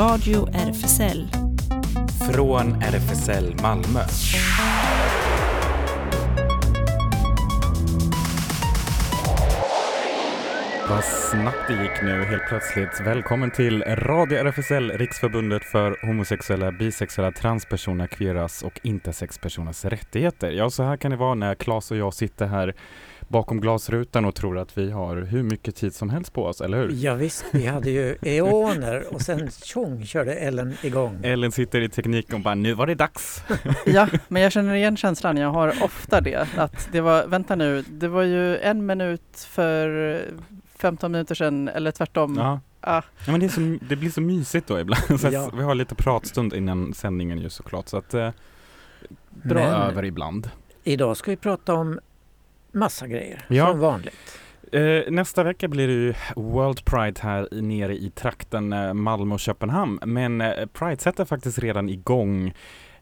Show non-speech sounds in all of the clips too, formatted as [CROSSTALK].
Radio RFSL. Från RFSL Malmö. Vad snabbt det gick nu helt plötsligt. Välkommen till Radio RFSL, Riksförbundet för homosexuella, bisexuella, transpersoner, queeras och intersexpersoners rättigheter. Ja, så här kan det vara när Claes och jag sitter här bakom glasrutan och tror att vi har hur mycket tid som helst på oss, eller hur? Ja, visst, vi hade ju [LAUGHS] eoner och sen tjong körde Ellen igång. Ellen sitter i tekniken och bara nu var det dags. [LAUGHS] ja, men jag känner igen känslan. Jag har ofta det. Att det var, vänta nu, det var ju en minut för 15 minuter sedan eller tvärtom. Ja. Ah. Ja, men det, så, det, blir så mysigt då ibland. [LAUGHS] Så Ja. Vi har lite pratstund innan sändningen ju såklart. Så att eh, dra Men över ibland. idag ska vi prata om massa grejer, Ja. som vanligt. Eh, nästa vecka blir det ju World Pride här nere i trakten eh, Malmö och Köpenhamn. Men eh, Pride sätter faktiskt redan igång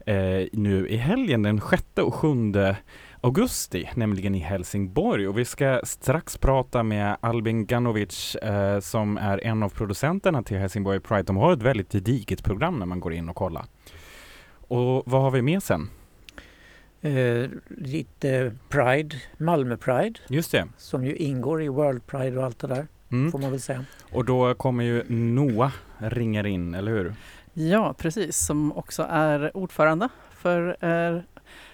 eh, nu i helgen den 6 och 7 augusti, nämligen i Helsingborg. Och vi ska strax prata med Albin Ganovic eh, som är en av producenterna till Helsingborg Pride. De har ett väldigt gediget program när man går in och kollar. Och vad har vi med sen? Eh, lite Pride, Malmö Pride, Just det. som ju ingår i World Pride och allt det där, Mm. får man väl säga. Och då kommer ju Noah ringer in, eller hur? Ja, precis. Som också är ordförande för eh,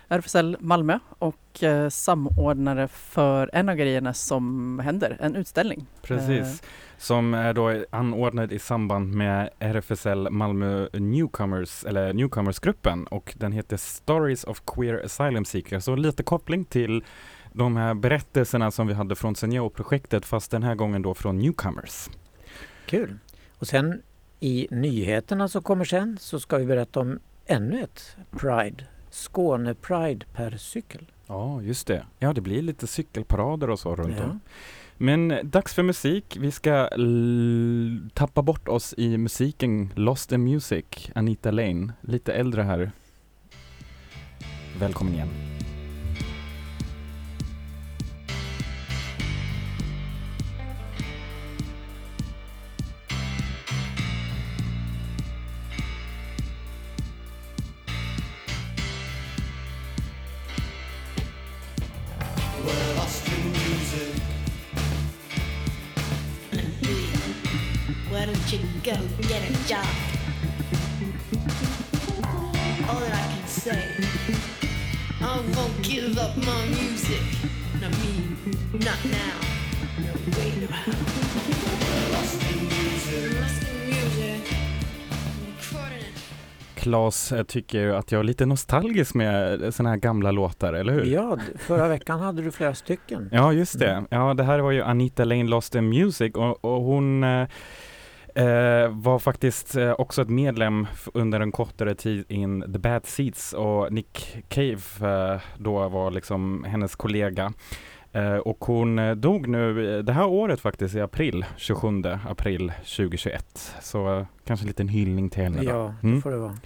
RFSL Malmö och eh, samordnare för en av grejerna som händer, en utställning. Precis. Som är då anordnad i samband med RFSL Malmö Newcomers, eller Newcomersgruppen och den heter Stories of Queer Asylum Seekers. Så lite koppling till de här berättelserna som vi hade från Senior-projektet fast den här gången då från Newcomers. Kul! Och sen i nyheterna som kommer sen så ska vi berätta om ännu ett Pride, Skåne Pride per cykel. Ja, just det. Ja, det blir lite cykelparader och så runt Ja. om. Men dags för musik. Vi ska tappa bort oss i musiken Lost in Music, Anita Lane. Lite äldre här. Välkommen igen. Go get a job? All that I can say, I won't give up my music. I mean, not now. No way around. Lost in music. Recording it. Claes eh, tycker att jag är lite nostalgisk med sådana här gamla låtar, eller hur? Ja, förra veckan hade du flera stycken. Ja, just det. Ja, det här var ju Anita Lane Lost in Music och, och hon eh, var faktiskt eh, också ett medlem under en kortare tid in The Bad Seeds och Nick Cave eh, då var liksom hennes kollega. Eh, och hon eh, dog nu eh, det här året faktiskt i april, 27 april 2021. Så kanske en liten hyllning till henne då. Ja, det Mm. får det vara.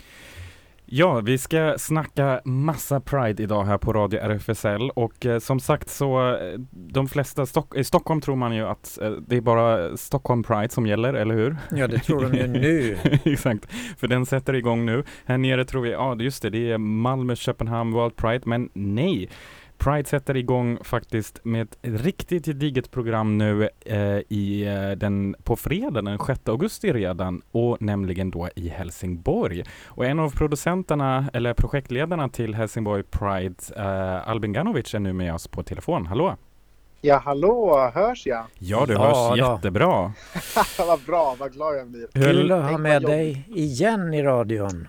Ja, vi ska snacka massa Pride idag här på Radio RFSL och eh, som sagt så eh, de flesta Stock i Stockholm tror man ju att eh, det är bara Stockholm Pride som gäller, eller hur? Ja, det tror de ju [LAUGHS] nu. Exakt, för den sätter igång nu. Här nere tror vi, ja just det, det är Malmö, Köpenhamn, World Pride, men nej. Pride sätter igång faktiskt med ett riktigt gediget program nu eh, i eh, den, på fredag den 6 augusti redan och nämligen då i Helsingborg. Och en av producenterna eller projektledarna till Helsingborg Pride, eh, Albin Ganovic är nu med oss på telefon. Hallå! Ja, hallå, hörs jag? Ja, du Ja, hörs då. jättebra. [LAUGHS] vad bra, vad glad jag blir. Kul att ha med dig igen i radion.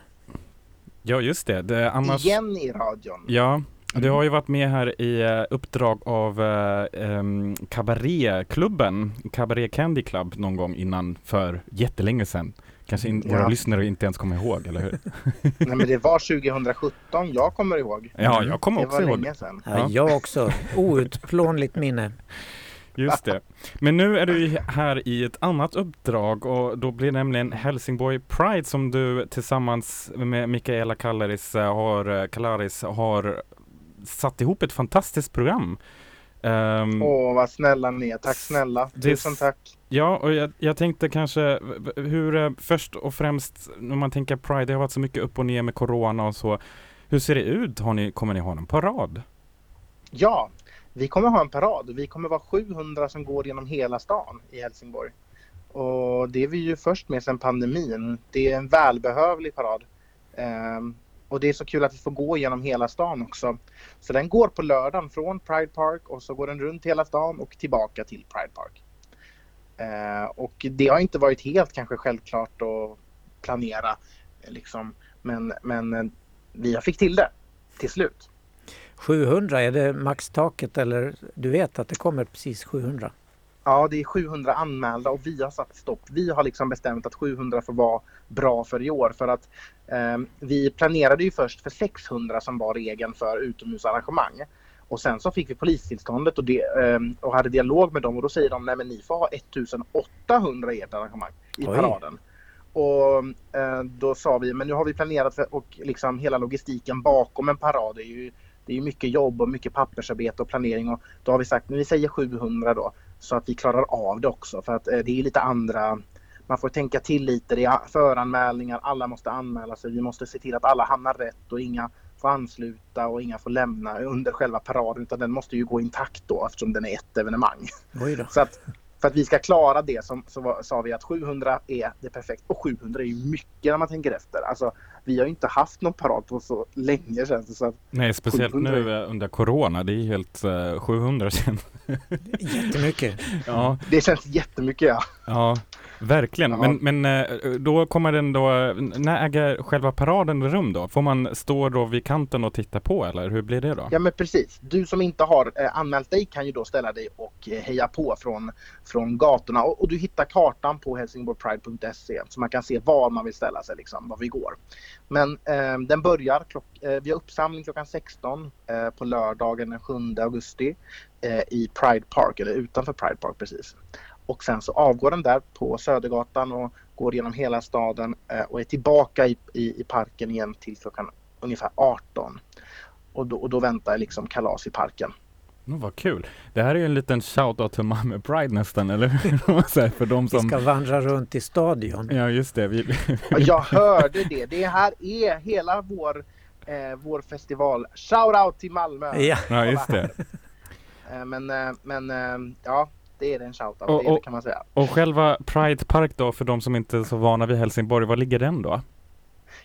Ja, just det. det annars... Igen i radion. Ja, du har ju varit med här i eh, uppdrag av Kabaréklubben, Cabaret Candy Club någon gång innan för jättelänge sedan. Kanske in, Ja. våra lyssnare inte ens kommer ihåg, eller hur? [LAUGHS] Nej, men det var 2017 jag kommer ihåg. Ja, jag kommer Det också var ihåg. länge sedan. Ja, Ja. Jag också. Outplånligt minne. Just det. Men nu är du här i ett annat uppdrag och då blir det nämligen Helsingborg Pride som du tillsammans med Mikaela Kallaris eh, har, eh, Kallaris har satt ihop ett fantastiskt program Ehm, Åh, vad snälla ni. Tack snälla. Tusen tack. Ja, och jag, jag tänkte kanske hur, eh, först och främst när man tänker Pride, det har varit så mycket upp och ner med Corona och så. Hur ser det ut? Har ni, kommer ni ha någon parad? Ja, vi kommer ha en parad. Vi kommer vara 700 som går genom hela stan i Helsingborg. Och det är vi ju först med sedan pandemin. Det är en välbehövlig parad. Ehm, och det är så kul att vi får gå genom hela stan också. Så den går på lördagen från Pride Park och så går den runt hela stan och tillbaka till Pride Park. Eh, och det har inte varit helt kanske självklart att planera eh, liksom. Men, men eh, vi fick till det till slut. 700, är det maxtaket eller du vet att det kommer precis 700? Ja, det är 700 anmälda och vi har satt stopp. Vi har liksom bestämt att 700 får vara bra för i år för att eh, vi planerade ju först för 600 som var regeln för utomhusarrangemang. Och sen så fick vi polistillståndet och, det, eh, och hade dialog med dem och då säger de nej men ni får ha 1800 i ert arrangemang i Oj. paraden. Och eh, då sa vi men nu har vi planerat för, och liksom hela logistiken bakom en parad är ju det är mycket jobb och mycket pappersarbete och planering och då har vi sagt men vi säger 700 då så att vi klarar av det också. För att eh, det är lite andra man får tänka till lite, det är föranmälningar, alla måste anmäla sig, vi måste se till att alla hamnar rätt och inga får ansluta och inga får lämna under själva paraden utan den måste ju gå intakt då eftersom den är ett evenemang. [LAUGHS] Så att för att vi ska klara det som, så sa vi att 700 är det perfekt. Och 700 är ju mycket när man tänker efter. Alltså vi har ju inte haft någon parad på så länge känns det så att Nej, speciellt 700. nu under Corona. Det är helt eh, 700 sen. Jättemycket. [LAUGHS] ja, det känns jättemycket ja. ja, verkligen. Ja. Men, men eh, då kommer den då, när äger själva paraden rum då? Får man stå då vid kanten och titta på eller hur blir det då? Ja men precis. Du som inte har eh, anmält dig kan ju då ställa dig och eh, heja på från, från gatorna och, och du hittar kartan på helsingborgpride.se så man kan se var man vill ställa sig liksom, var vi går. Men eh, den börjar, klock, eh, vi har uppsamling klockan 16 eh, på lördagen den 7 augusti i Pride Park eller utanför Pride Park precis. Och sen så avgår den där på Södergatan och går genom hela staden eh, och är tillbaka i, i, i parken igen till klockan ungefär 18. Och då, och då väntar liksom kalas i parken. Mm, vad kul. Det här är ju en liten shout-out till Malmö Pride nästan, eller hur? [LAUGHS] För de Vi som... ska vandra runt i stadion. Ja, just det. Vi... [LAUGHS] Ja, jag hörde det. Det här är hela vår, eh, vår festival. Shout out till Malmö! Ja. Ja, just det. Eh, men eh, men ja, det är en shout out. Och- det, det kan man säga. Och själva Pride Park då, för de som inte är så vana vid Helsingborg, var ligger den då?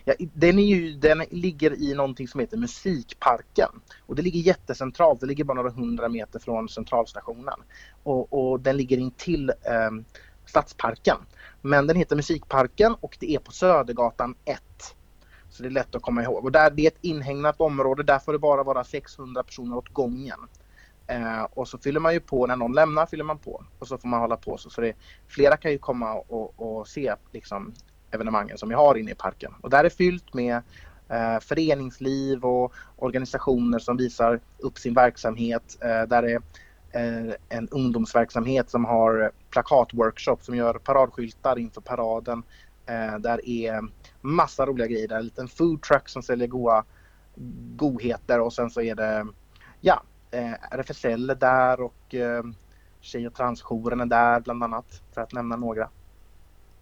Ja, den, är ju, den ligger i någonting som heter Musikparken. Och det ligger jättecentralt. Det ligger bara några hundra meter från centralstationen. Och, och den ligger intill eh, Stadsparken. Men den heter Musikparken och det är på Södergatan 1. Så det är lätt att komma ihåg. Och där, det är ett inhägnat område. Där får det bara vara 600 personer åt gången. Eh, och så fyller man ju på, när någon lämnar fyller man på. Och så får man hålla på så. så det, flera kan ju komma och, och se liksom, evenemangen som vi har inne i parken. Och där är fyllt med eh, föreningsliv och organisationer som visar upp sin verksamhet. Eh, där är eh, en ungdomsverksamhet som har plakatworkshop som gör paradskyltar inför paraden. Eh, där är massa roliga grejer. Där är en liten food truck som säljer goda godheter och sen så är det ja, RFSL är där och eh, Tjej och transjouren är där bland annat för att nämna några.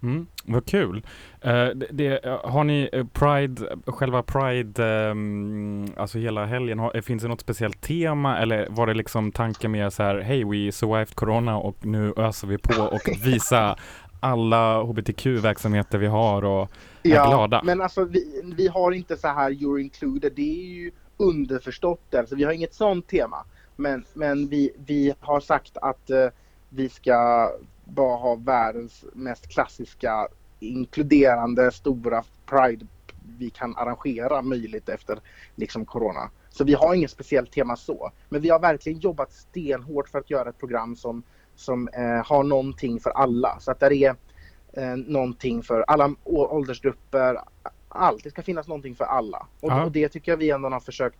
Mm, vad kul. Eh, det, det, eh, har ni eh, Pride, själva Pride, ehm, alltså hela helgen, har, eh, finns det något speciellt tema eller var det liksom tanken med så här, hej we survived corona och nu öser vi på och [LAUGHS] visa alla hbtq-verksamheter vi har och är glada. men alltså vi, vi har inte så här you're included. Det är ju underförstått. Alltså, vi har inget sånt tema. Men, men vi, vi har sagt att eh, vi ska bara ha världens mest klassiska inkluderande stora Pride vi kan arrangera möjligt efter liksom corona. Så vi har inget speciellt tema så. Men vi har verkligen jobbat stenhårt för att göra ett program som, som eh, har någonting för alla. Så att det är eh, någonting för alla åldersgrupper. Allt. Det ska finnas någonting för alla. Och, Ja. och det tycker jag vi ändå har försökt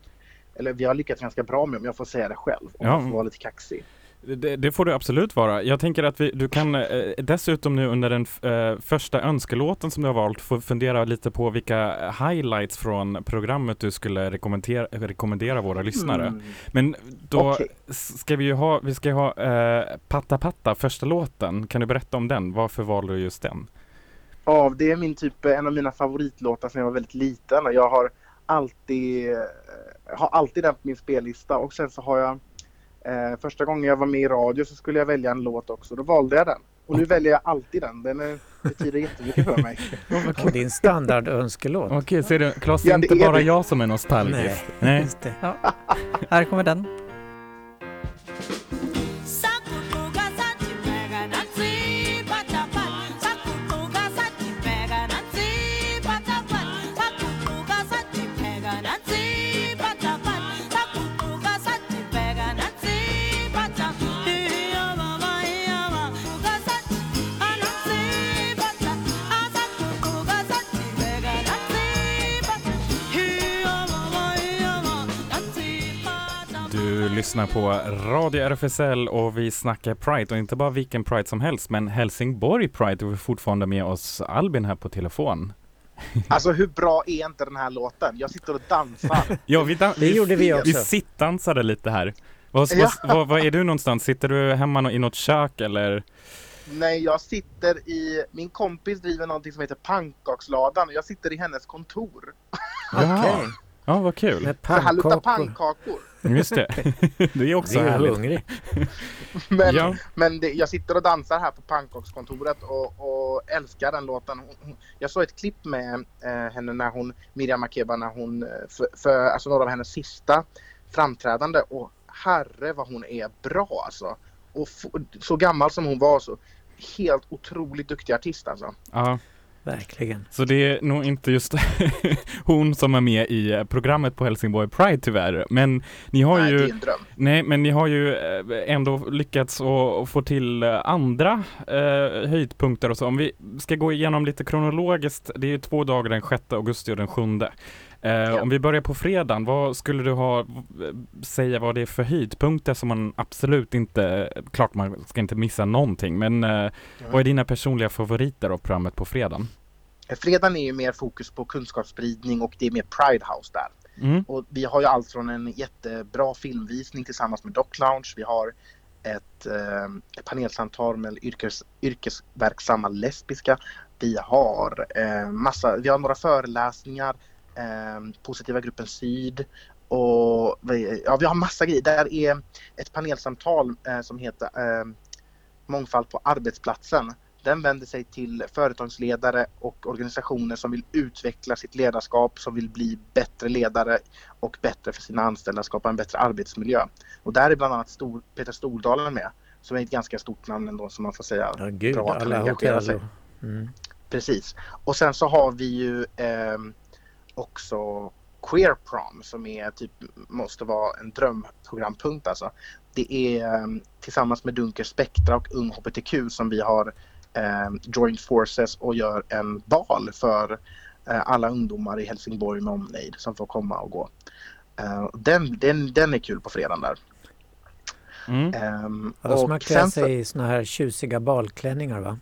eller vi har lyckats ganska bra med om jag får säga det själv. Om Ja. jag får vara lite kaxig. Det, det får du absolut vara. Jag tänker att vi, du kan eh, dessutom nu under den eh, första önskelåten som du har valt få fundera lite på vilka highlights från programmet du skulle rekommendera, rekommendera våra lyssnare. Mm. Men då s- ska vi ju ha, vi ska ju ha eh, Patta Patta, första låten. Kan du berätta om den? Varför valde du just den? Ja, det är min typ, en av mina favoritlåtar sedan jag var väldigt liten. Och Jag har alltid, eh, har alltid den på min spellista och sen så har jag eh, första gången jag var med i radio så skulle jag välja en låt också. Då valde jag den. Och nu väljer jag alltid den. Den är, betyder jättemycket för mig. [LAUGHS] Och din standardönskelåt. Okej, ser du, Claes, det Ja, är det inte är bara det. jag som är nostalgisk. Nej. just det. Här kommer den. Lyssnar på Radio RFSL och vi snackar Pride och inte bara vilken Pride som helst men Helsingborg Pride och vi har fortfarande med oss Albin här på telefon. [LAUGHS] Alltså hur bra är inte den här låten? Jag sitter och dansar. [LAUGHS] Ja, vi, dan- Det gjorde vi också. Vi sittdansade lite här. Var, var, var, var är du någonstans? Sitter du hemma i något kök eller? Nej, jag sitter i... Min kompis driver någonting som heter Pannkaksladan och jag sitter i hennes kontor. Okej. Ja, vad kul. Med Så här luktar pannkakor. pannkakor. Just det. [LAUGHS] det är också Vi är härligt. hungrig. [LAUGHS] Men, Ja. men det, jag sitter och dansar här på pannkakskontoret och, och älskar den låten. Hon, hon, jag såg ett klipp med eh, henne när hon, Miriam Makeba, när hon, eh, för, för alltså några av hennes sista framträdande och herre vad hon är bra alltså. Och f- så gammal som hon var så helt otroligt duktig artist alltså. Ja, Verkligen. så det är nog inte just [LAUGHS] hon som är med i eh, programmet på Helsingborg Pride tyvärr. Men ni har Nej, ju det är en dröm. Nej, men ni har ju eh, ändå lyckats att få till eh, andra eh, höjdpunkter och så. Om vi ska gå igenom lite kronologiskt, det är ju två dagar den 6 augusti och den 7. Eh, Om vi börjar på fredagen, vad skulle du ha, eh, säga vad det är för höjdpunkter som man absolut inte, klart man ska inte missa någonting, men eh, vad är dina personliga favoriter av programmet på fredagen? Fredagen är ju mer fokus på kunskapsspridning och det är mer Pride House där. Mm. Och vi har ju allt från en jättebra filmvisning tillsammans med Doc Lounge. Vi har ett eh, panelsamtal med yrkes, yrkesverksamma lesbiska. Vi har eh, massa, vi har några föreläsningar, eh, Positiva gruppen Syd och ja, vi har massa grejer. Där är ett panelsamtal eh, som heter eh, Mångfald på arbetsplatsen. Den vänder sig till företagsledare och organisationer som vill utveckla sitt ledarskap, som vill bli bättre ledare och bättre för sina anställda, skapa en bättre arbetsmiljö. Och där är bland annat Stor, Peter Stordalen med, som är ett ganska stort namn ändå som man får säga. Ja, gud. Bra att Alla engagerar sig. Mm. Precis. Och sen så har vi ju ehm, också Queer Prom som är typ, måste vara en drömprogrampunkt alltså. Det är ehm, tillsammans med Dunker Spektra och Ung HBTQ som vi har ehm, joined forces och gör en bal för eh, alla ungdomar i Helsingborg med omnejd som får komma och gå. Eh, den, den, den är kul på fredagen där. Mm. Ehm, Ja, då ska man klä sig i såna här tjusiga balklänningar va?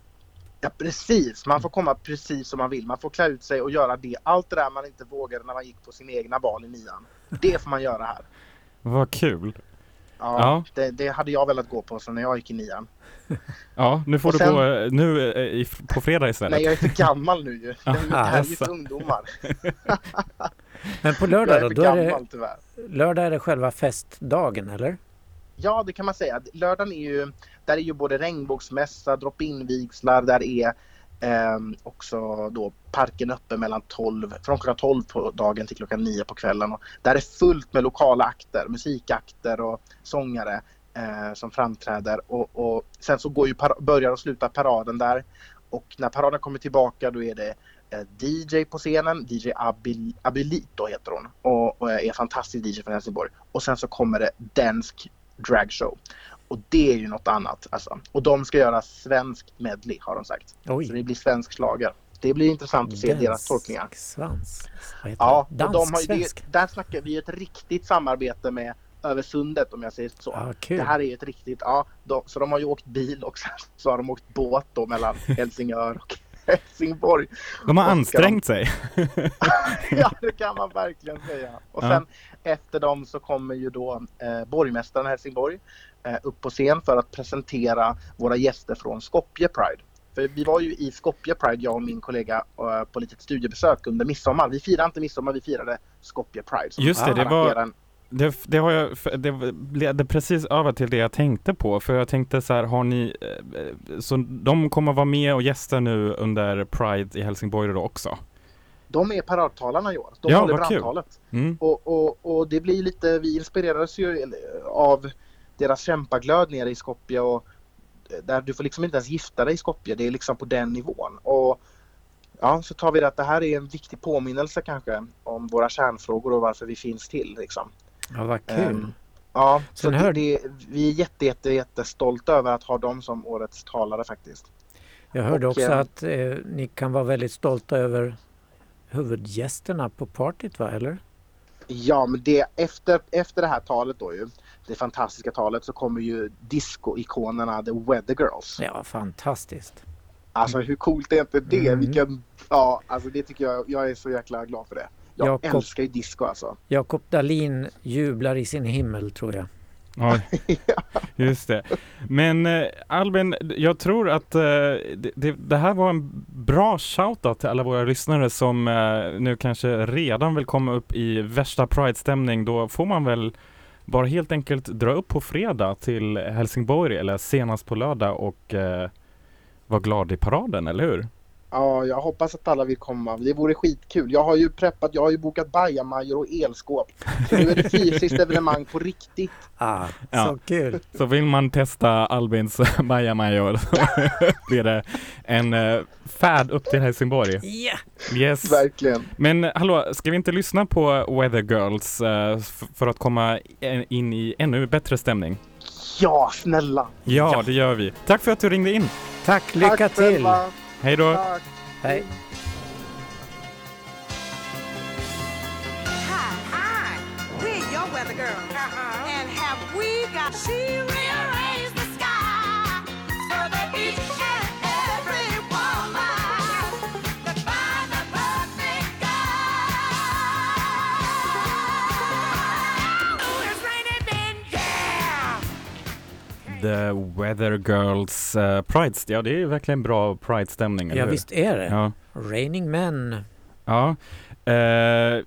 Ja precis, man får komma precis som man vill. Man får klä ut sig och göra det. Allt det där man inte vågade när man gick på sin egna bal i nian. Det får man göra här. Vad kul! Ja, Ja. Det, det hade jag velat gå på så när jag gick i nian. Ja, nu får Och du sen- gå eh, nu eh, i, på fredag istället. Nej jag är för gammal nu ju. Det är ju- det här är ju Alltså. för ungdomar. [LAUGHS] Men på Jag lördag är då? för då är det, gammal tyvärr. lördag är det själva festdagen eller? Ja det kan man säga. Lördagen är ju, där är ju både regnbågsmässa, drop-in vigslar, där är eh, också då parken öppen mellan 12, från klockan 12 på dagen till klockan 9 på kvällen. Och där är fullt med lokala akter, musikakter och sångare eh, som framträder. Och, och sen så går ju par- börjar och slutar paraden där. Och när paraden kommer tillbaka då är det eh, DJ på scenen, DJ Abil, Abilito heter hon och, och är fantastisk DJ från Helsingborg. Och sen så kommer det dansk dragshow. Och det är ju något annat alltså. Och de ska göra svensk medley har de sagt. Så Oj! det blir svensk schlager. Det blir intressant att se deras tolkningar. svans. Ja, och de har ju, det, där snackar vi ett riktigt samarbete med över sundet om jag säger så. Ja, kul. Det här är ju ett riktigt, ja, de, så de har ju åkt bil och [LAUGHS] så har de åkt båt då mellan [LAUGHS] Helsingör och Helsingborg. De har ansträngt sig. [LAUGHS] ja, det kan man verkligen säga. Och Ja. sen efter dem så kommer ju då eh, borgmästaren i Helsingborg eh, upp på scen för att presentera våra gäster från Skopje Pride. För vi var ju i Skopje Pride, jag och min kollega, eh, på litet studiebesök under midsommar. Vi firade inte midsommar, vi firade Skopje Pride. Just det, det var- Det, det har jag, det ledde precis över till det jag tänkte på, för jag tänkte så här, har ni, eh, så de kommer vara med och gästa nu under Pride i Helsingborg då också? De är paradtalarna i år. De Ja, håller brandtalet. Mm. Och, och, och det blir lite, vi inspirerades ju av deras kämpaglöd nere i Skopje och där du får liksom inte ens gifta dig i Skopje. Det är liksom på den nivån. Och ja, så tar vi det att det här är en viktig påminnelse kanske om våra kärnfrågor och varför vi finns till liksom. Ja, vad kul. Ehm, ja, så det, hör- det, vi är jätte, jätte, jättestolta över att ha dem som årets talare faktiskt. Jag hörde och, också eh, att eh, ni kan vara väldigt stolta över huvudgästerna på partyt, va? Eller? Ja, men det, efter, efter det här talet då ju, det fantastiska talet, så kommer ju disco-ikonerna The Weather Girls. Ja, fantastiskt. Alltså hur coolt är inte det? Mm. Vilken, ja, alltså det tycker jag, jag är så jäkla glad för det. Jag Jakob. älskar ju disco alltså. Jakob Dahlin jublar i sin himmel, tror jag. Oj, [LAUGHS] just det. Men eh, Albin, jag tror att eh, det, det, här var en bra shoutout till alla våra lyssnare som eh, nu kanske redan vill komma upp i värsta Pride-stämning. Då får man väl bara helt enkelt dra upp på fredag till Helsingborg eller senast på lördag och eh, vara glad i paraden, eller hur? Ja, jag hoppas att alla vill komma. Det vore skitkul. Jag har ju preppat, jag har ju bokat bajamajor och elskåp. Så nu är det fysiskt evenemang på riktigt. Ah, Ja. så kul. Så vill man testa Albins [LAUGHS] bajamajor så [LAUGHS] blir det en eh, färd upp till Helsingborg. Ja! Yes. Verkligen. Men hallå, ska vi inte lyssna på Weather Girls eh, för att komma in i ännu bättre stämning? Ja, snälla. Ja, det gör vi. Tack för att du ringde in. Tack, lycka Tack till! själva. Hej då. Tack. Hej! Weather Girls uh, Pride. Ja, det är verkligen bra Pride-stämning, Ja, hur? visst är det. Ja. Raining Men. Ja, eh,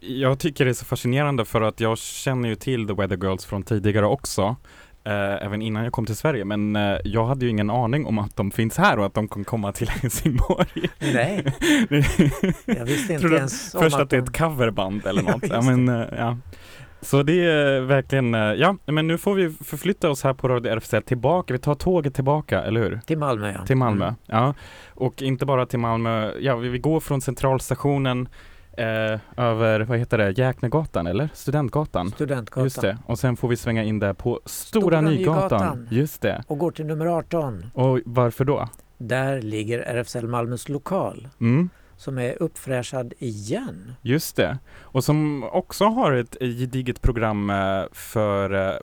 jag tycker det är så fascinerande för att jag känner ju till The Weather Girls från tidigare också. Eh, även innan jag kom till Sverige, men eh, jag hade ju ingen aning om att de finns här och att de kan komma till [LAUGHS] Helsingborg. Nej, [LAUGHS] jag visste inte ens om Först att att det är ett coverband eller [LAUGHS] något. ja, men, eh, ja. Så det är verkligen, eh, ja, men nu får vi förflytta oss här på Radio RFZ tillbaka. Vi tar tåget tillbaka, eller hur? Till Malmö, ja. Till Malmö, Mm. ja. Och inte bara till Malmö, ja vi vi går från centralstationen eh, över, vad heter det, Jäknegatan eller? Studentgatan? Studentgatan. Just det, och sen får vi svänga in där på Stora, Stora Nygatan. Nygatan. Just det. Och går till nummer 18. Och varför då? Där ligger RFSL Malmös lokal Mm, som är uppfräschad igen. just det. Och som också har ett gediget program eh, för eh,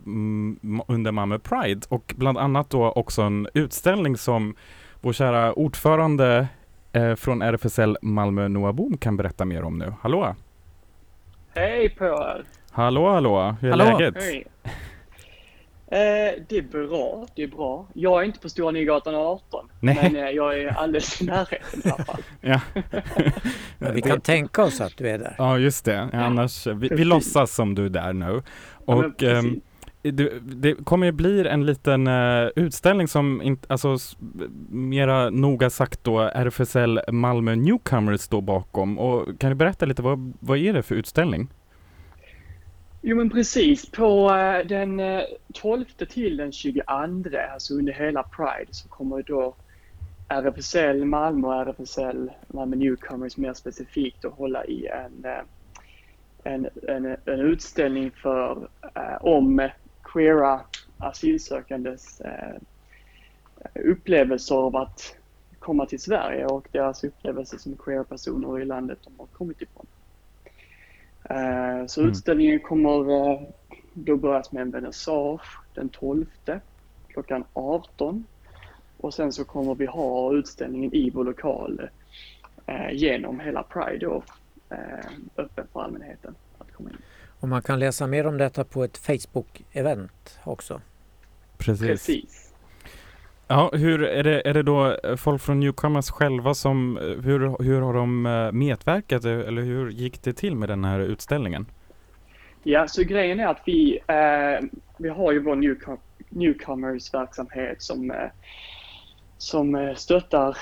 under Malmö Pride och bland annat då också en utställning som vår kära ordförande eh, från RFSL Malmö, Noah Boom, kan berätta mer om nu. Hallå! Hej på er! Hallå, hallå! Hur är Hallå. läget? Hej! Eh, det är bra, det är bra. Jag är inte på Stora Nygatan 18, Nej. men eh, jag är alldeles i närheten i alla fall. [LAUGHS] Ja. [LAUGHS] Men vi Det- kan tänka oss att du är där. Ja, just det. Annars, vi, vi låtsas som du är där nu. Ja, Och precis. ehm, det, det kommer ju bli en liten eh, utställning som, inte, alltså mera noga sagt då, RFSL Malmö Newcomers står bakom. Och kan du berätta lite, vad, vad är det för utställning? Jo men precis, på eh, den eh, 12 till den 22, alltså under hela Pride, så kommer då RFSL Malmö och RFSL Malmö Newcomers mer specifikt att hålla i en, eh, en, en, en utställning för om queera asylsökandes upplevelser av att komma till Sverige och deras upplevelser som queera personer i landet de har kommit ifrån. Eh, Så Mm. utställningen kommer eh, då börjas med en vernissage den 12 klockan 18. Och sen så kommer vi ha utställningen i vår lokal eh, genom hela Pride då, öppen för allmänheten att komma in. Och man kan läsa mer om detta på ett Facebook-event också. Precis. Precis. Ja, hur är det, är det då eh, folk från Newcomers själva som, eh, hur, hur har de eh, medverkat eller hur gick det till med den här utställningen? Ja, så grejen är att vi, eh, vi har ju vår newcom newcomers-verksamhet som, eh, som stöttar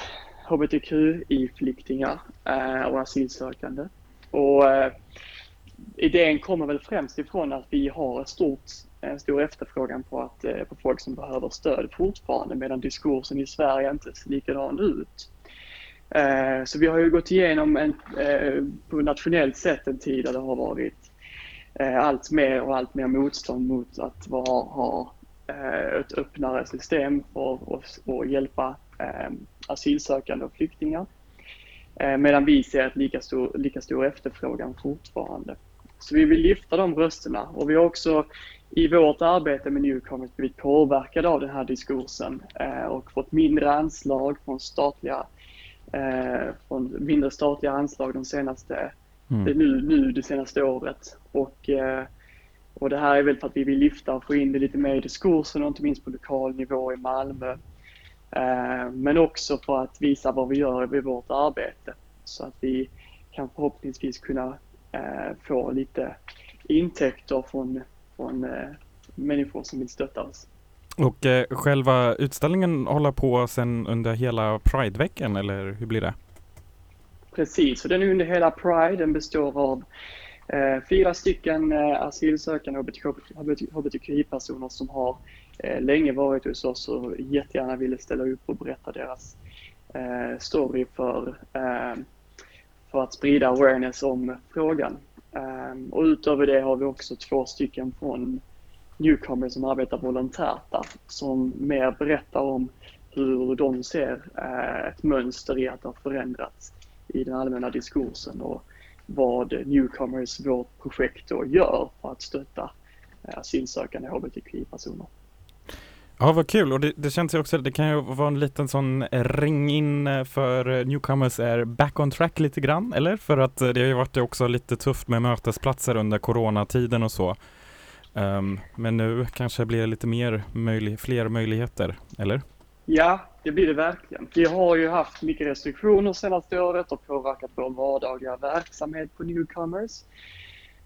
hbtqi-flyktingar eh, och asylsökande. Och eh, idén kommer väl främst ifrån att vi har ett stort, en stor efterfrågan på, att, eh, på folk som behöver stöd fortfarande medan diskursen i Sverige inte ser likadan ut. Eh, så vi har ju gått igenom en, på nationellt sätt en tid där det har varit allt mer och allt mer motstånd mot att vara, ha ett öppnare system för att och hjälpa asylsökande och flyktingar. Medan vi ser ett lika stor, lika stor efterfrågan fortfarande. Så vi vill lyfta de rösterna och vi har också i vårt arbete med Newcomers blivit påverkade av den här diskursen eh, och fått mindre anslag från statliga eh, från mindre statliga anslag de senaste, Mm. det nu, nu det senaste året. Och, eh, och det här är väl för att vi vill lyfta och få in det lite mer i diskursen och inte minst på lokal nivå i Malmö. Men också för att visa vad vi gör vid vårt arbete så att vi kan förhoppningsvis kunna få lite intäkter från, från eh, människor som vill stötta oss. Och eh, själva utställningen håller på sen under hela Prideveckan eller hur blir det? Precis, och den är under hela Pride. Den består av eh, fyra stycken eh, asylsökande hbtqi-personer som har eh, länge varit hos oss och jättegärna ville ställa upp och berätta deras eh, story för, eh, för att sprida awareness om frågan. Ehm, och utöver det har vi också två stycken från Newcomers som arbetar volontärt där, som mer berättar om hur de ser eh, ett mönster i att det har förändrats i den allmänna diskursen och vad Newcomers, vårt projekt då gör för att stötta eh, asylsökande hbtqi-personer. Ja, vad kul. Och det, det känns ju också, det kan ju vara en liten sån ring in eh, för eh, Newcomers är back on track lite grann, eller? För att eh, det har ju varit också lite tufft med mötesplatser under coronatiden och så. Um, men nu kanske blir det lite mer möjlig, fler möjligheter, eller? Ja, det blir det verkligen. Vi har ju haft mycket restriktioner senaste året och påverkat vår vardagliga verksamhet på Newcomers.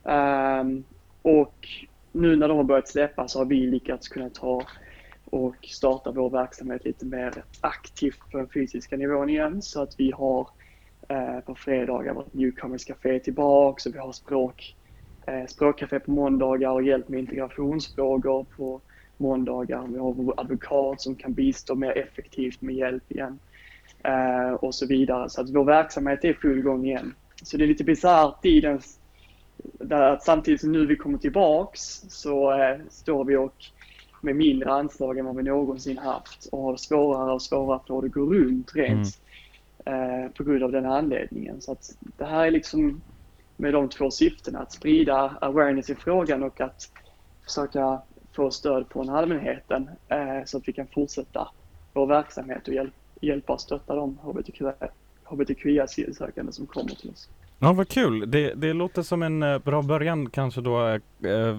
Um, och nu när de har börjat släppa så har vi lyckats kunna ta och starta vår verksamhet lite mer aktivt på den fysiska nivån igen så att vi har eh, på fredagar vårt Newcomers Café tillbaks och vi har språk, eh, språkcafé på måndagar och hjälp med integrationsfrågor på måndagar. Vi har vår advokat som kan bistå mer effektivt med hjälp igen eh, och så vidare. Så att vår verksamhet är i full gång igen. Så det är lite bisarrt i den där att samtidigt som nu vi kommer tillbaks så eh, står vi och med mindre anslag än vad vi någonsin haft och har svårare och svårare att få det att gå runt rent eh, på grund av den anledningen. Så att det här är liksom med de två syftena, att sprida awareness i frågan och att försöka få stöd från allmänheten eh, så att vi kan fortsätta vår verksamhet och hjäl hjälpa och stötta de hbtqi-asylsökande som kommer till oss. Ja, vad kul. Det, det låter som en eh, bra början kanske då. Eh, eh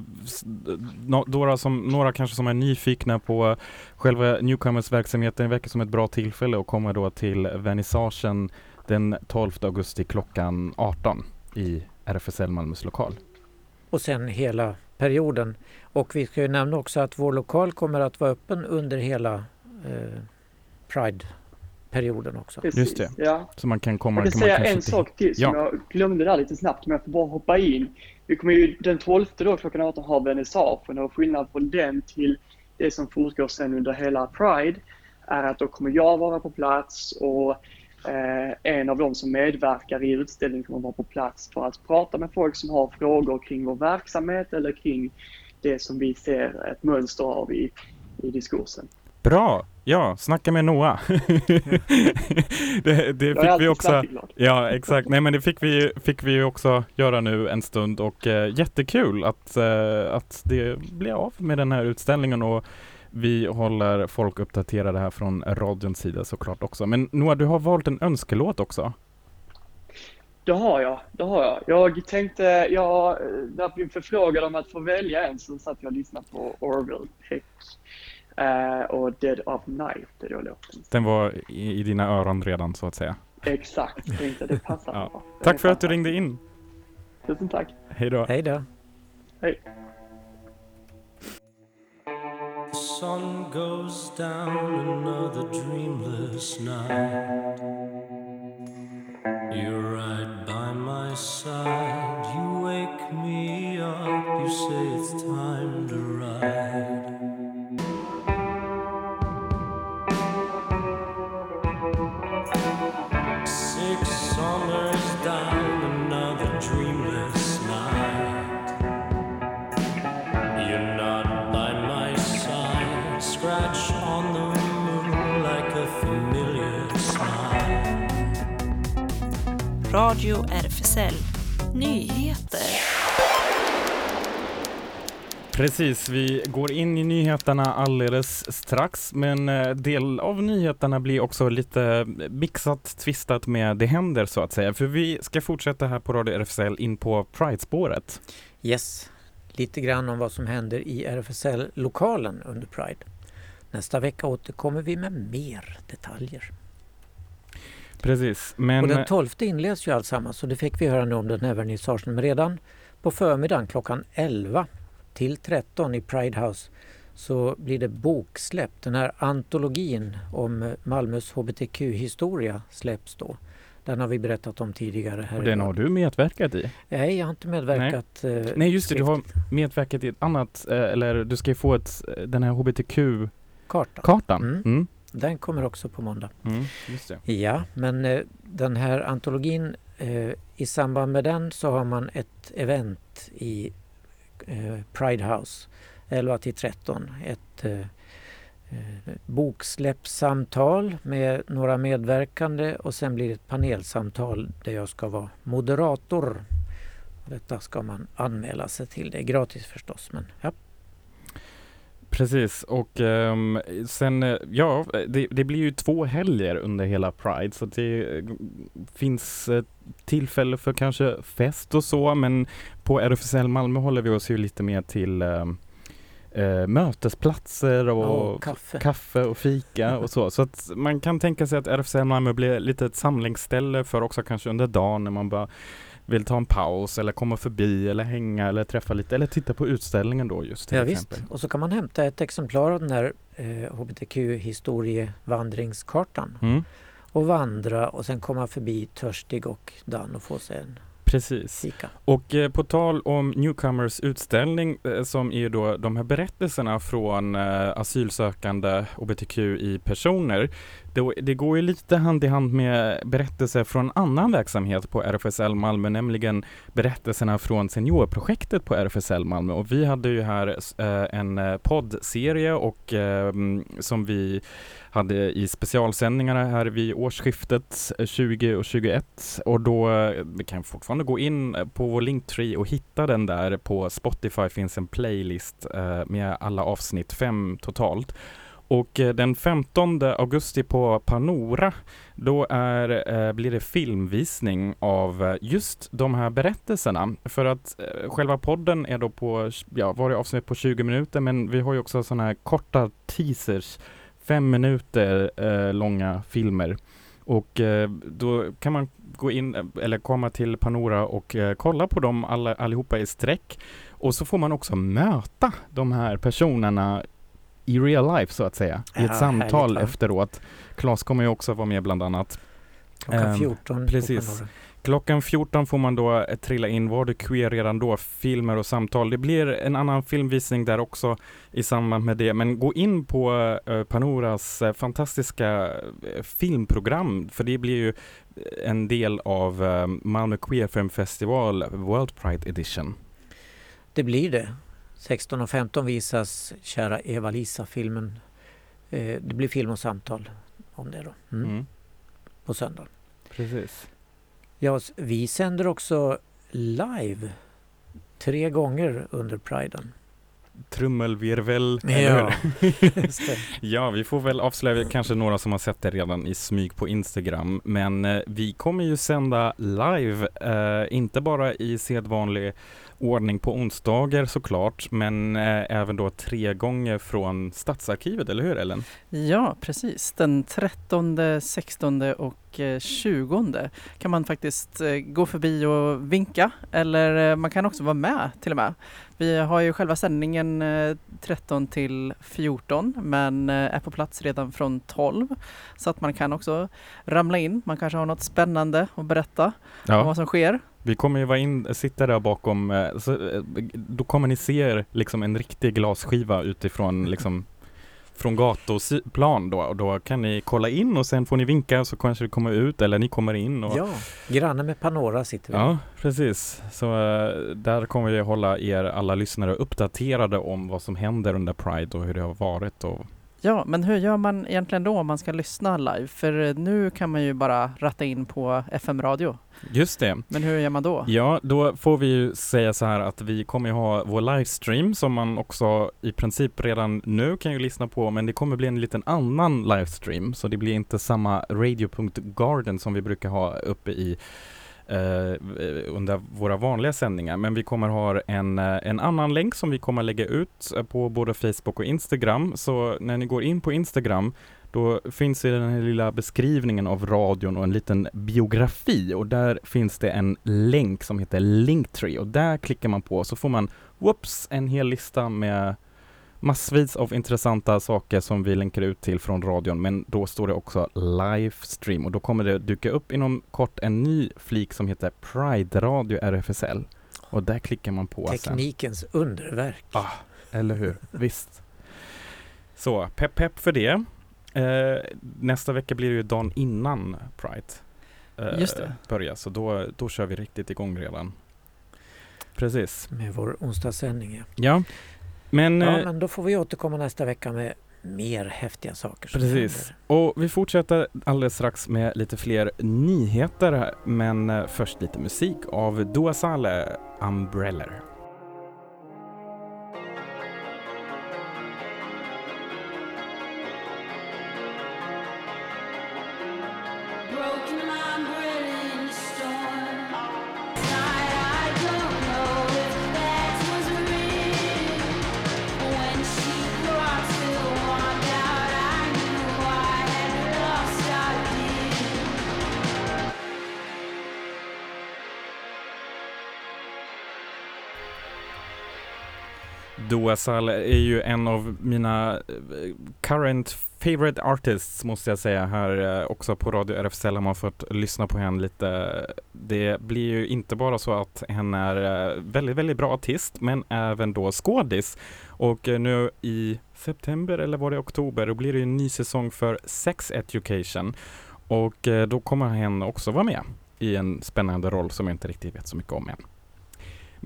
några, som, några kanske som är nyfikna på själva Newcomers verksamheten. Det verkar som ett bra tillfälle att komma då till vernissagen den 12 augusti klockan 18 i RFSL Malmös lokal. Och sen hela perioden. Och vi ska ju nämna också att vår lokal kommer att vara öppen under hela eh, Pride-perioden också. Precis, Just det. Ja. Så man kan komma... Jag kan säga en sak till som Ja. jag glömde där lite snabbt, men jag får bara hoppa in. Vi kommer ju den 12 då klockan 18 ha vernissagen och skillnad från den till det som fortgår sen under hela Pride är att då kommer jag vara på plats och eh, en av de som medverkar i utställningen kommer vara på plats för att prata med folk som har frågor kring vår verksamhet eller kring det som vi ser ett mönster av i, i diskursen. Bra! Ja, snacka med Noah. [LAUGHS] det, det fick vi också. Ja, exakt. Nej, men det fick vi, fick vi också göra nu en stund och eh, jättekul att, eh, att det blir av med den här utställningen och vi håller folk uppdaterade här från radions sida såklart också. Men Noah, du har valt en önskelåt också. Det har jag, det har jag. Jag tänkte, jag, eh, när jag blev förfrågad om att få välja en så satt jag och lyssnade på Orville Peck eh, och Dead of Night är då låten. Den var i, i dina öron redan så att säga. Exakt, tänkte det passar [LAUGHS] Ja. bra. Tack för att du ringde in. Tusen tack. Hej då. Hej då. Hej. The sun goes down another dreamless night. You're right by my side. You wake me up. You say Scratch on the moon like a familiar smile. Radio RFSL Nyheter. Precis, vi går in i nyheterna alldeles strax, men eh, del av nyheterna blir också lite mixat, twistat med det händer så att säga. För vi ska fortsätta här på Radio RFSL in på Pride-spåret. Yes, lite grann om vad som händer i RFSL-lokalen under Pride. Nästa vecka återkommer vi med mer detaljer. Precis, men och den 12 inleds ju alltsammans och det fick vi höra nu om den här vernissagen. Men redan på förmiddagen klockan 11 till 13 i Pride House så blir det boksläpp. Den här antologin om Malmös hbtq-historia släpps då. Den har vi berättat om tidigare. Här och den har du medverkat i. Nej, jag har inte medverkat. eh, Nej, just det, du har skriftligt. medverkat i ett annat, eh, eller du ska ju få ett, eh, den här hbtq-kartan. Kartan. Mm. Mm. Den kommer också på måndag. Mm. Ja, men eh, den här antologin, eh, i samband med den så har man ett event i eh, Pride House 11 till 13. Ett eh, eh, boksläppssamtal med några medverkande och sen blir det ett panelsamtal där jag ska vara moderator. Detta ska man anmäla sig till. Det är gratis förstås, men ja. Precis, och ehm, sen, eh, ja, det, det blir ju två helger under hela Pride, så det eh, finns eh, tillfälle för kanske fest och så, men på RFSL Malmö håller vi oss ju lite mer till ehm, eh, mötesplatser och Och kaffe. kaffe och fika och så. Så att man kan tänka sig att RFSL Malmö blir lite ett samlingsställe för också kanske under dagen när man bara vill ta en paus eller komma förbi eller hänga eller träffa lite eller titta på utställningen då just till Ja, exempel. visst. Och så kan man hämta ett exemplar av den här eh, hbtq-historievandringskartan Mm. och vandra och sen komma förbi törstig och dan och få sig en Precis. fika. Och eh, på tal om Newcomers utställning eh, som är då de här berättelserna från eh, asylsökande hbtqi-personer. Det, det går ju lite hand i hand med berättelser från annan verksamhet på RFSL Malmö, nämligen berättelserna från seniorprojektet på RFSL Malmö. Och vi hade ju här eh, en eh, poddserie och eh, som vi hade i specialsändningarna här vid årsskiftet eh, 20 och 21 och då eh, vi kan fortfarande gå in på vår Linktree och hitta den där på Spotify finns en playlist eh, med alla avsnitt, fem totalt. Och eh, den 15 augusti på Panora då är, eh, blir det filmvisning av eh, just de här berättelserna. För att själva podden är då på, ja, varje avsnitt på 20 minuter men vi har ju också sådana här korta teasers, fem minuter eh, långa filmer. Och eh, då kan man gå in eller komma till Panora och eh, kolla på dem alla, allihopa i sträck. Och så får man också möta de här personerna i real life så att säga, i Ja, ett samtal härligt, efteråt. Claes kommer ju också vara med bland annat. Klockan Ehm, 14 precis. på Panora. Klockan 14 får man då eh, trilla in Var du queer redan då? Filmer och samtal. Det blir en annan filmvisning där också i samband med det. Men gå in på eh, Panoras eh, fantastiska eh, filmprogram för det blir ju en del av eh, Malmö Queer Film Festival World Pride Edition. Det blir det. 16 och 15 visas kära Eva-Lisa-filmen Eh, det blir film och samtal om det då. Mm. Mm. På söndag. Precis. Ja, vi sänder också live tre gånger under Priden. Trummelvirvel, Ja. [LAUGHS] [LAUGHS] Ja, vi får väl avslöja kanske några som har sett det redan i smyg på Instagram. Men eh, vi kommer ju sända live, eh, inte bara i sedvanlig ordning på onsdagar såklart, men eh, även då tre gånger från Stadsarkivet, eller hur Ellen? Ja, precis. Den 13, 16 och 20 kan man faktiskt eh, gå förbi och vinka eller eh, man kan också vara med till och med. Vi har ju själva sändningen eh, 13 till 14 men eh, är på plats redan från 12 så att man kan också ramla in. Man kanske har något spännande att berätta om vad som sker. Vi kommer ju vara in, sitta där bakom, eh, så, eh, då kommer ni se liksom en riktig glasskiva utifrån liksom från gatuplan då och då kan ni kolla in och sen får ni vinka så kanske det kommer ut eller ni kommer in. Och, Ja, granne med Panora sitter vi. Ja, precis. Så eh, där kommer vi hålla er alla lyssnare uppdaterade om vad som händer under Pride och hur det har varit. Och... Ja, men hur gör man egentligen då om man ska lyssna live? För eh, nu kan man ju bara ratta in på FM-radio. Just det. Men hur gör man då? Ja, då får vi ju säga så här att vi kommer ju ha vår livestream som man också i princip redan nu kan ju lyssna på, men det kommer bli en liten annan livestream, så det blir inte samma radio.garden som vi brukar ha uppe i Eh, under våra vanliga sändningar. Men vi kommer ha en, eh, en annan länk som vi kommer lägga ut eh, på både Facebook och Instagram. Så när ni går in på Instagram då finns det den här lilla beskrivningen av radion och en liten biografi och där finns det en länk som heter Linktree och där klickar man på så får man whoops, en hel lista med massvis av intressanta saker som vi länkar ut till från radion men då står det också livestream och då kommer det dyka upp inom kort en ny flik som heter Pride Radio RFSL och där klickar man på sen. Teknikens underverk. Ah, eller hur? Visst. Så, pepp pepp för det. Eh, nästa vecka blir det ju dagen innan Pride eh, Just det. börjar, så då, då kör vi riktigt igång redan. Precis. Med vår onsdagssändning. Ja. Men, ja, eh, men då får vi återkomma nästa vecka med mer häftiga saker. precis. händer. Och vi fortsätter alldeles strax med lite fler nyheter, men eh, först lite musik av Dua Saleh, Umbrella. OSL är ju en av mina eh, current favorite artists måste jag säga här eh, också på Radio RFSL har man fått lyssna på henne lite. Det blir ju inte bara så att henne är eh, väldigt, väldigt bra artist men även då skådis. Och nu i september eller var det oktober då blir det ju en ny säsong för Sex Education och då kommer hen också vara med i en spännande roll som jag inte riktigt vet så mycket om än.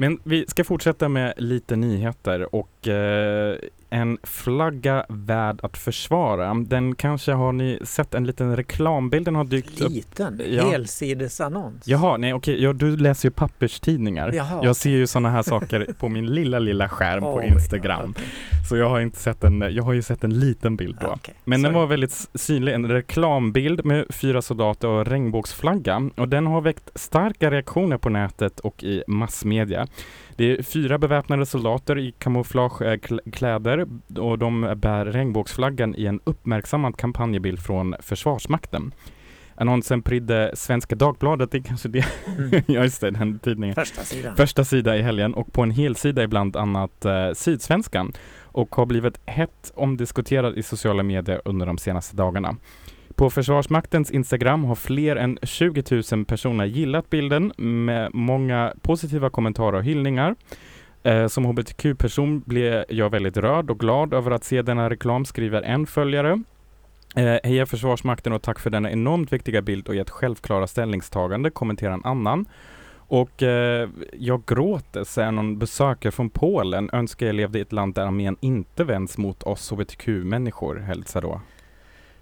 Men vi ska fortsätta med lite nyheter och eh, en flagga värd att försvara. Den kanske har ni sett en liten reklambild, den har dykt upp. Liten Ja. helsidesannons. Jaha, nej okej, ja, du läser ju papperstidningar. Jaha. Jag ser ju sådana här saker på min lilla, lilla skärm på Oj, Instagram. okej. Så jag har inte sett en, jag har ju sett en liten bild då. Okej, Men den sorry. var väldigt synlig, en reklambild med fyra soldater och regnbågsflagga och den har väckt starka reaktioner på nätet och i massmedia. Det är fyra beväpnade soldater i kamouflagekläder och de bär regnbågsflaggan i en uppmärksammad kampanjbild från Försvarsmakten. Annonsen prydde Svenska Dagbladet, det är kanske det, Mm. [LAUGHS] ja just det, den tidningen. Första sidan. Första sida i helgen och på en helsida i bland annat eh, Sydsvenskan och har blivit hett omdiskuterad i sociala medier under de senaste dagarna. På Försvarsmaktens Instagram har fler än 20 000 personer gillat bilden med många positiva kommentarer och hyllningar. Eh, som hbtq-person blir jag väldigt rörd och glad över att se denna reklam, skriver en följare. Eh, heja Försvarsmakten och tack för denna enormt viktiga bild och ert självklara ställningstagande, kommenterar en annan. Och eh, jag gråter, säger någon besökare från Polen, önskar jag levde i ett land där armén inte vänds mot oss hbtq-människor, hälsar då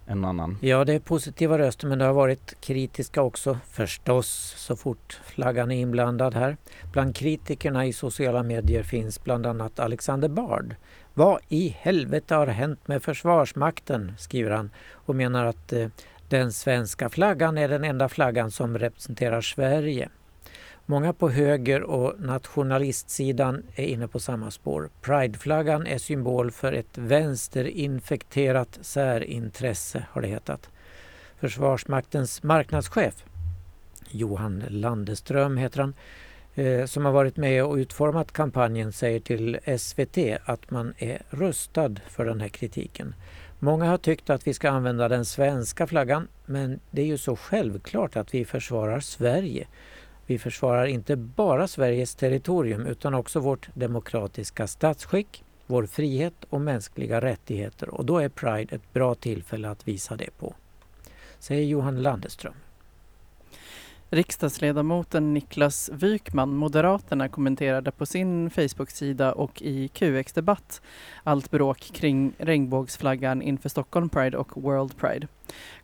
en annan. Ja, det är positiva röster men det har varit kritiska också förstås så fort flaggan är inblandad här. Bland kritikerna i sociala medier finns bland annat Alexander Bard. Vad i helvete har hänt med Försvarsmakten? skriver han och menar att eh, den svenska flaggan är den enda flaggan som representerar Sverige. Många på höger och nationalistsidan är inne på samma spår. Prideflaggan är symbol för ett vänsterinfekterat särintresse, har det hetat. Försvarsmaktens marknadschef, Johan Landeström heter han, eh, som har varit med och utformat kampanjen säger till SVT att man är rustad för den här kritiken. Många har tyckt att vi ska använda den svenska flaggan men det är ju så självklart att vi försvarar Sverige. Vi försvarar inte bara Sveriges territorium utan också vårt demokratiska statsskick, vår frihet och mänskliga rättigheter och då är Pride ett bra tillfälle att visa det på. Säger Johan Landeström. Riksdagsledamoten Niklas Wykman, Moderaterna, kommenterade på sin Facebook-sida och i QX Debatt allt bråk kring regnbågsflaggan inför Stockholm Pride och World Pride.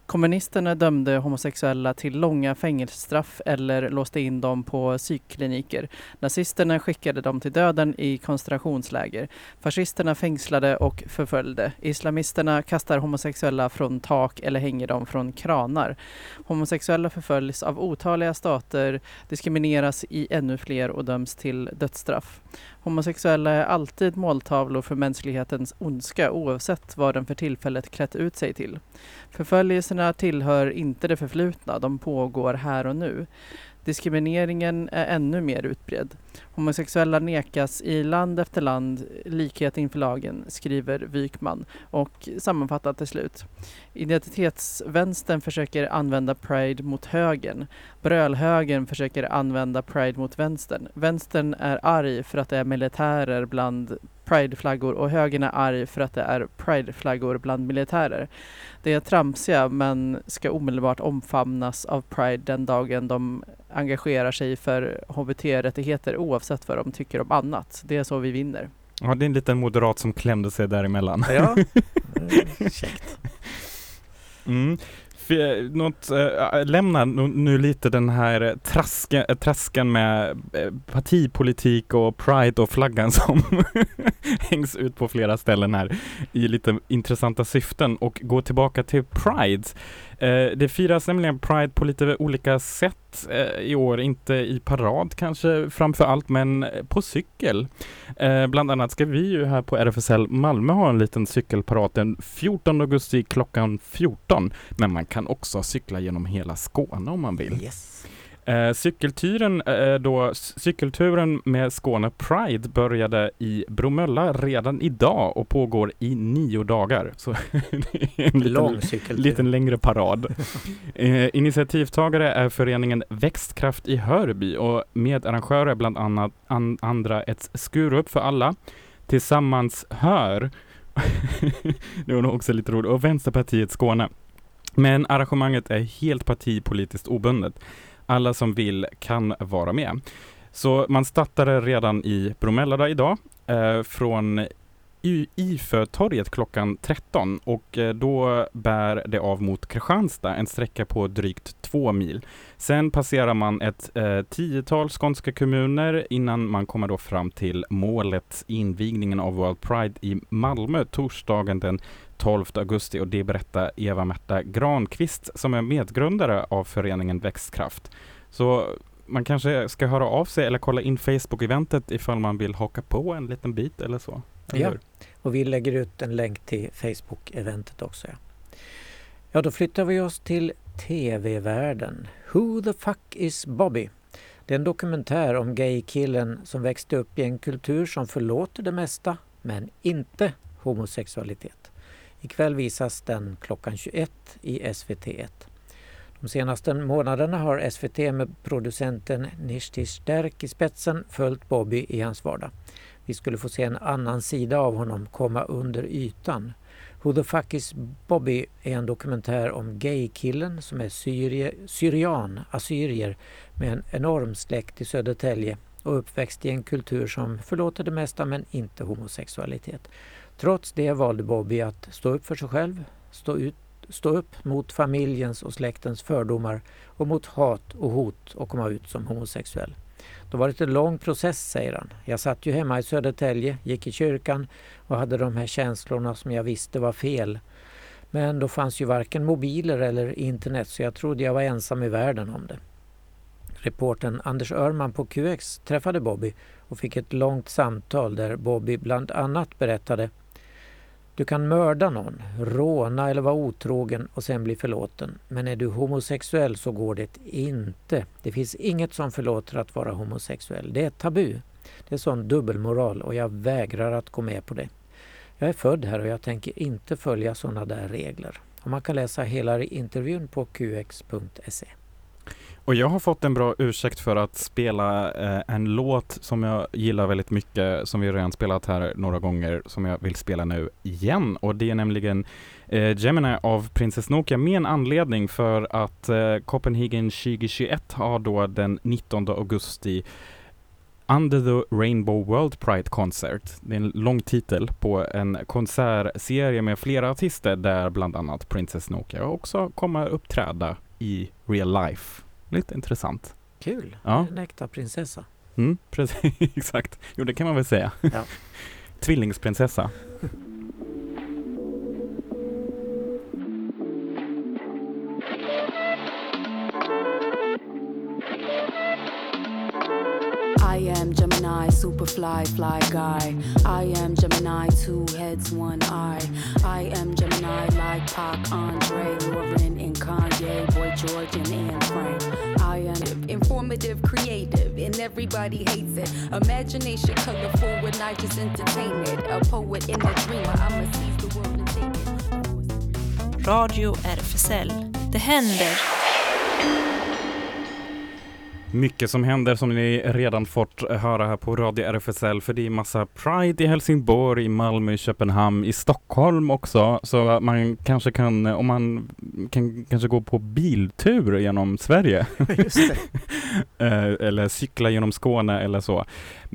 Kommunisterna dömde homosexuella till långa fängelsestraff eller låste in dem på psykkliniker. Nazisterna skickade dem till döden i koncentrationsläger. Fascisterna fängslade och förföljde. Islamisterna kastar homosexuella från tak eller hänger dem från kranar. Homosexuella förföljs av otaliga stater, diskrimineras i ännu fler och döms till dödsstraff. Homosexuella är alltid måltavlor för mänsklighetens ondska oavsett vad den för tillfället klätt ut sig till. Förföljelserna tillhör inte det förflutna, de pågår här och nu. Diskrimineringen är ännu mer utbredd. Homosexuella nekas i land efter land likhet inför lagen, skriver Wykman och sammanfattar till slut. Identitetsvänstern försöker använda Pride mot högern. Brölhögern försöker använda Pride mot vänstern. Vänstern är arg för att det är militärer bland prideflaggor och högern är arg för att det är prideflaggor bland militärer. Det är tramsiga men ska omedelbart omfamnas av Pride den dagen de engagerar sig för HBT-rättigheter oavsett vad de tycker om annat. Det är så vi vinner. Ja, det är en liten moderat som klämde sig däremellan. Ja, [LAUGHS] käckt. Mm. Eh, något, eh, äh, lämna nu, nu lite den här eh, traska, trasken med äh, partipolitik och pride och flaggan [LAUGHS] som hängs ut på flera ställen här i lite intressanta syften och gå tillbaka till Pride. Eh, det firas nämligen Pride på lite olika sätt eh, i år, inte i parad kanske framför allt, men på cykel. Eh, bland annat ska vi ju här på RFSL Malmö ha en liten cykelparad den 14 augusti klockan 14. Men man kan också cykla genom hela Skåne om man vill. Yes. Eh, cykelturen, eh, då, cykelturen med Skåne Pride började i Bromölla redan idag och pågår i nio dagar. Så [LAUGHS] det är en Lång liten, liten längre parad. [LAUGHS] eh, initiativtagare är föreningen Växtkraft i Hörby och medarrangörer är bland annat an, andra ett Skurup för alla, Tillsammans Hör, [LAUGHS] det var nog också lite roligt, och Vänsterpartiet Skåne. Men arrangemanget är helt partipolitiskt obundet. Alla som vill kan vara med. Så man startade redan i Bromölla idag eh, från I- Ifötorget klockan 13 och eh, då bär det av mot Kristianstad, en sträcka på drygt två mil. Sen passerar man ett eh, tiotal skånska kommuner innan man kommer då fram till målet, invigningen av World Pride i Malmö torsdagen den 12 augusti och det berättar Eva-Märta Granqvist som är medgrundare av föreningen Växtkraft. Så man kanske ska höra av sig eller kolla in Facebook-eventet ifall man vill haka på en liten bit eller så. Eller Ja. hur? Och vi lägger ut en länk till Facebook-eventet också. Ja. ja, då flyttar vi oss till TV-världen. Who the fuck is Bobby? Det är en dokumentär om gaykillen som växte upp i en kultur som förlåter det mesta, men inte homosexualitet. Ikväll visas den klockan 21 i SVT1. De senaste månaderna har SVT med producenten Nishti Sterk i spetsen följt Bobby i hans vardag. Vi skulle få se en annan sida av honom komma under ytan. Who the fuck is Bobby är en dokumentär om gaykillen som är syrie, syrian, assyrier med en enorm släkt i Södertälje och uppväxt i en kultur som förlåter det mesta men inte homosexualitet. Trots det valde Bobby att stå upp för sig själv, stå, ut, stå upp mot familjens och släktens fördomar och mot hat och hot och komma ut som homosexuell. Det var det en lång process, säger han. Jag satt ju hemma i Södertälje, gick i kyrkan och hade de här känslorna som jag visste var fel. Men då fanns ju varken mobiler eller internet så jag trodde jag var ensam i världen om det. Reporten Anders Örman på QX träffade Bobby och fick ett långt samtal där Bobby bland annat berättade du kan mörda någon, råna eller vara otrogen och sen bli förlåten. Men är du homosexuell så går det inte. Det finns inget som förlåter att vara homosexuell. Det är tabu. Det är sån dubbelmoral och jag vägrar att gå med på det. Jag är född här och jag tänker inte följa sådana där regler. Och man kan läsa hela intervjun på qx.se. Och jag har fått en bra ursäkt för att spela eh, en låt som jag gillar väldigt mycket, som vi redan spelat här några gånger, som jag vill spela nu igen. Och det är nämligen eh, Gemini av Princess Nokia med en anledning för att eh, Copenhagen 2021 har då den 19 augusti Under the Rainbow World Pride Concert. Det är en lång titel på en konsertserie med flera artister där bland annat Princess Nokia också kommer uppträda i real life. Lite intressant. Kul! Ja. En äkta prinsessa. Mm, [LAUGHS] precis, exakt. Jo, det kan man väl säga. Ja. [LAUGHS] Tvillingsprinsessa. Fly, fly guy. I am Gemini, two heads, one eye. I am Gemini, like Pac, Andre, Lauren, and Kanye, Boy George, and Anne Frank. I am informative, creative, and everybody hates it. Imagination, colorful, with I just entertain it. A poet and a dreamer, I'ma seize the world and take it. Radio RFSL. Det händer. Mycket som händer som ni redan fått höra här på Radio RFSL för det är massa Pride i Helsingborg, i Malmö, i Köpenhamn, i Stockholm också. Så man kanske kan, om man kan kanske gå på biltur genom Sverige. [LAUGHS] [LAUGHS] Eh, eller cykla genom Skåne eller så.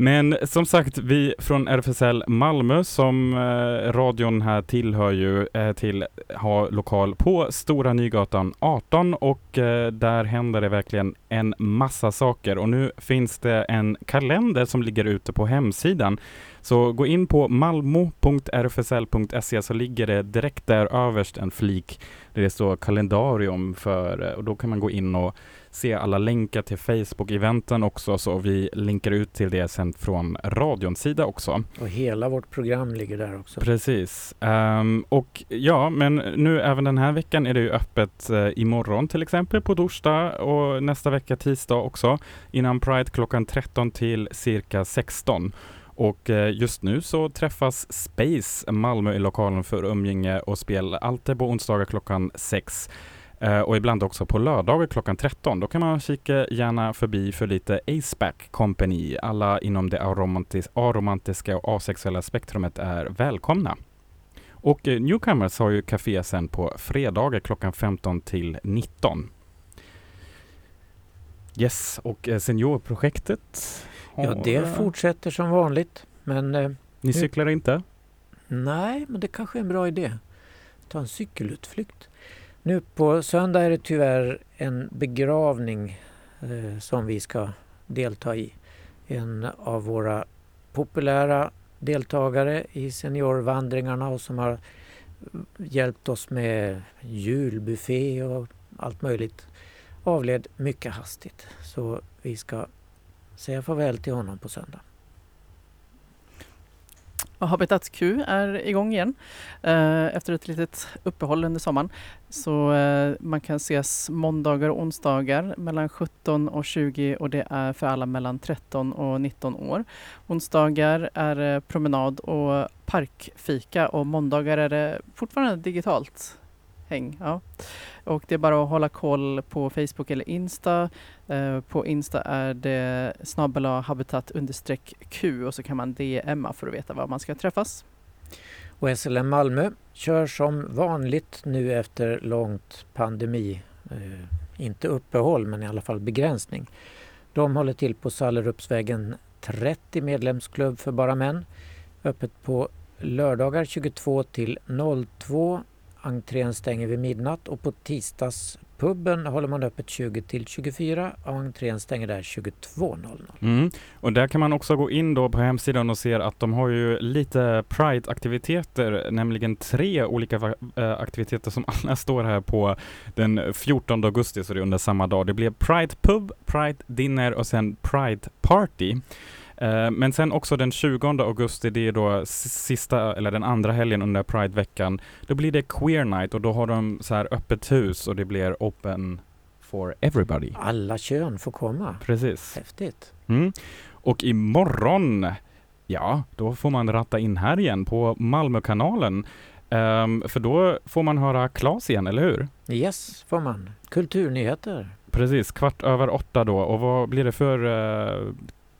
Men som sagt, vi från RFSL Malmö som eh, radion här tillhör ju eh, till har lokal på Stora Nygatan 18 och eh, där händer det verkligen en massa saker och nu finns det en kalender som ligger ute på hemsidan. Så gå in på malmo.rfsl.se så ligger det direkt där överst en flik där det står kalendarium för eh, och då kan man gå in och se alla länkar till Facebook-eventen också så vi linkar ut till det sen från radions sida också. Och hela vårt program ligger där också. Precis. Ehm, och ja, men nu även den här veckan är det ju öppet uh, imorgon till exempel på torsdag och nästa vecka tisdag också innan Pride klockan 13 till cirka 16. Och eh, just nu så träffas Space Malmö i lokalen för umgänge och spel alltid på onsdagar klockan 6. Eh, och ibland också på lördagar klockan 13. Då kan man kika gärna förbi för lite Aceback Company. Alla inom det aromantis aromantiska och asexuella spektrumet är välkomna. Och eh, Newcomers har ju café sen på fredagar klockan 15 till 19. Yes, och eh, seniorprojektet? Ja, det fortsätter som vanligt. Men Ni cyklar inte? nej, men det kanske är en bra idé. Ta en cykelutflykt. Nu på söndag är det tyvärr en begravning eh, som vi ska delta i. En av våra populära deltagare i seniorvandringarna och som har hjälpt oss med julbuffé och allt möjligt avled mycket hastigt. Så vi ska säga farväl till honom på söndag. Och Habitat Q är igång igen eh, efter ett litet uppehåll under sommaren. Så eh, man kan ses måndagar och onsdagar mellan 17 och 20 och det är för alla mellan 13 och 19 år. Onsdagar är det promenad och parkfika och måndagar är det fortfarande digitalt häng. Ja. Och det är bara att hålla koll på Facebook eller Insta. Eh, på Insta är det snabbela habitat understreck Q och så kan man DMa för att veta var man ska träffas. Och SLM Malmö kör som vanligt nu efter långt pandemi, eh, inte uppehåll men i alla fall begränsning. De håller till på Sallerupsvägen 30 medlemsklubb för bara män. Öppet på lördagar 22 till 02. Entrén stänger vid midnatt och på tisdagspuben håller man öppet 20 till 24 och entrén stänger där 22.00. Mm. Och där kan man också gå in då på hemsidan och se att de har ju lite Pride-aktiviteter, nämligen tre olika eh, aktiviteter som [LAUGHS] alla står här på den 14 augusti, så det är under samma dag. Det blir Pride Pub, Pride Dinner och sen Pride Party. Eh, Men sen också den 20 augusti, det är då sista, eller den andra helgen under Pride-veckan, då blir det Queer Night och då har de så här öppet hus och det blir open for everybody. Alla kön får komma. Precis. Häftigt. Mm. Och imorgon, ja, då får man ratta in här igen på Malmökanalen. Ehm, för då får man höra Klas igen, eller hur? Yes, får man. Kulturnyheter. Precis, kvart över åtta då. Och vad blir det för uh,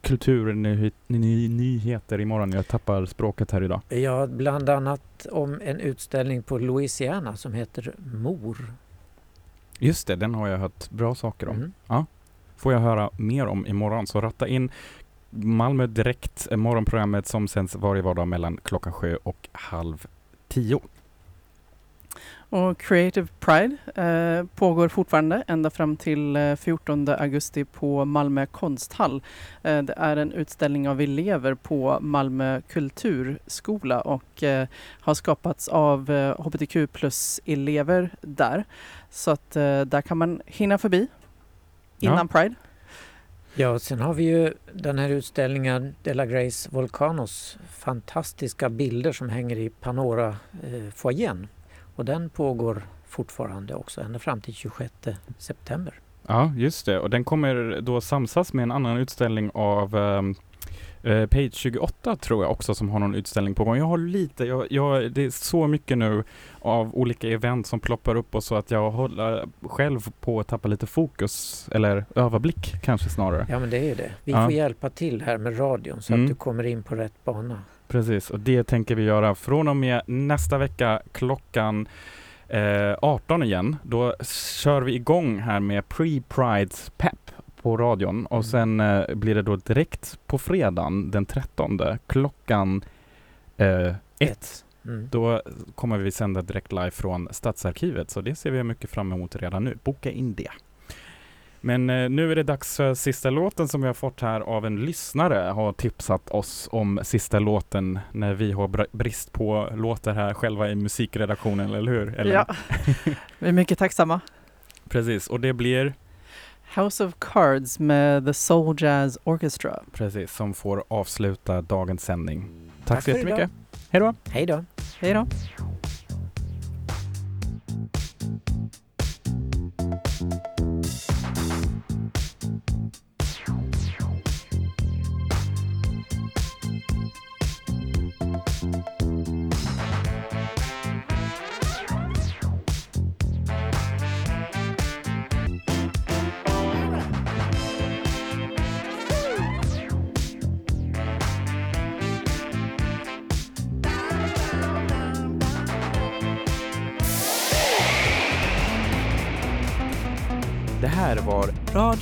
kulturnyheter imorgon? Jag tappar språket här idag. Ja, bland annat om en utställning på Louisiana som heter Mor. Just det, den har jag hört bra saker om. Mm. Ja, får jag höra mer om imorgon. Så ratta in Malmö Direkt, eh, morgonprogrammet som sänds varje vardag mellan klockan sju och halv tio. Och Creative Pride eh, pågår fortfarande ända fram till eh, 14 augusti på Malmö konsthall. Eh, det är en utställning av elever på Malmö kulturskola och eh, har skapats av eh, hbtq plus-elever där. Så att eh, där kan man hinna förbi innan Pride. Ja, och sen har vi ju den här utställningen Della Grace Volcanos fantastiska bilder som hänger i Panora eh, foajén. Och den pågår fortfarande också ända fram till 26 september. Ja, just det. Och den kommer då samsas med en annan utställning av ehm, eh, Page 28 tror jag också som har någon utställning på gång. Jag har lite, jag, jag, det är så mycket nu av olika event som ploppar upp och så att jag håller själv på att tappa lite fokus eller överblick kanske snarare. Ja, men det är ju det. Vi Ja. får hjälpa till här med radion så Mm. att du kommer in på rätt bana. Precis, och det tänker vi göra från och med nästa vecka klockan eh, 18 igen. Då kör vi igång här med Pre-Prides Pep på radion och Mm. sen eh, blir det då direkt på fredagen den 13 klockan eh, ett. Mm. Då kommer vi sända direkt live från Stadsarkivet så det ser vi mycket fram emot redan nu. Boka in det. Men eh, nu är det dags för sista låten som vi har fått här av en lyssnare har tipsat oss om sista låten när vi har br- brist på låtar här själva i musikredaktionen, eller hur? Eller? Ja, [LAUGHS] vi är mycket tacksamma. Precis, och det blir House of Cards med The Soul Jazz Orchestra. precis som får avsluta dagens sändning. Tack, Tack så för jättemycket. idag. Hej då! Hej då! Hej då!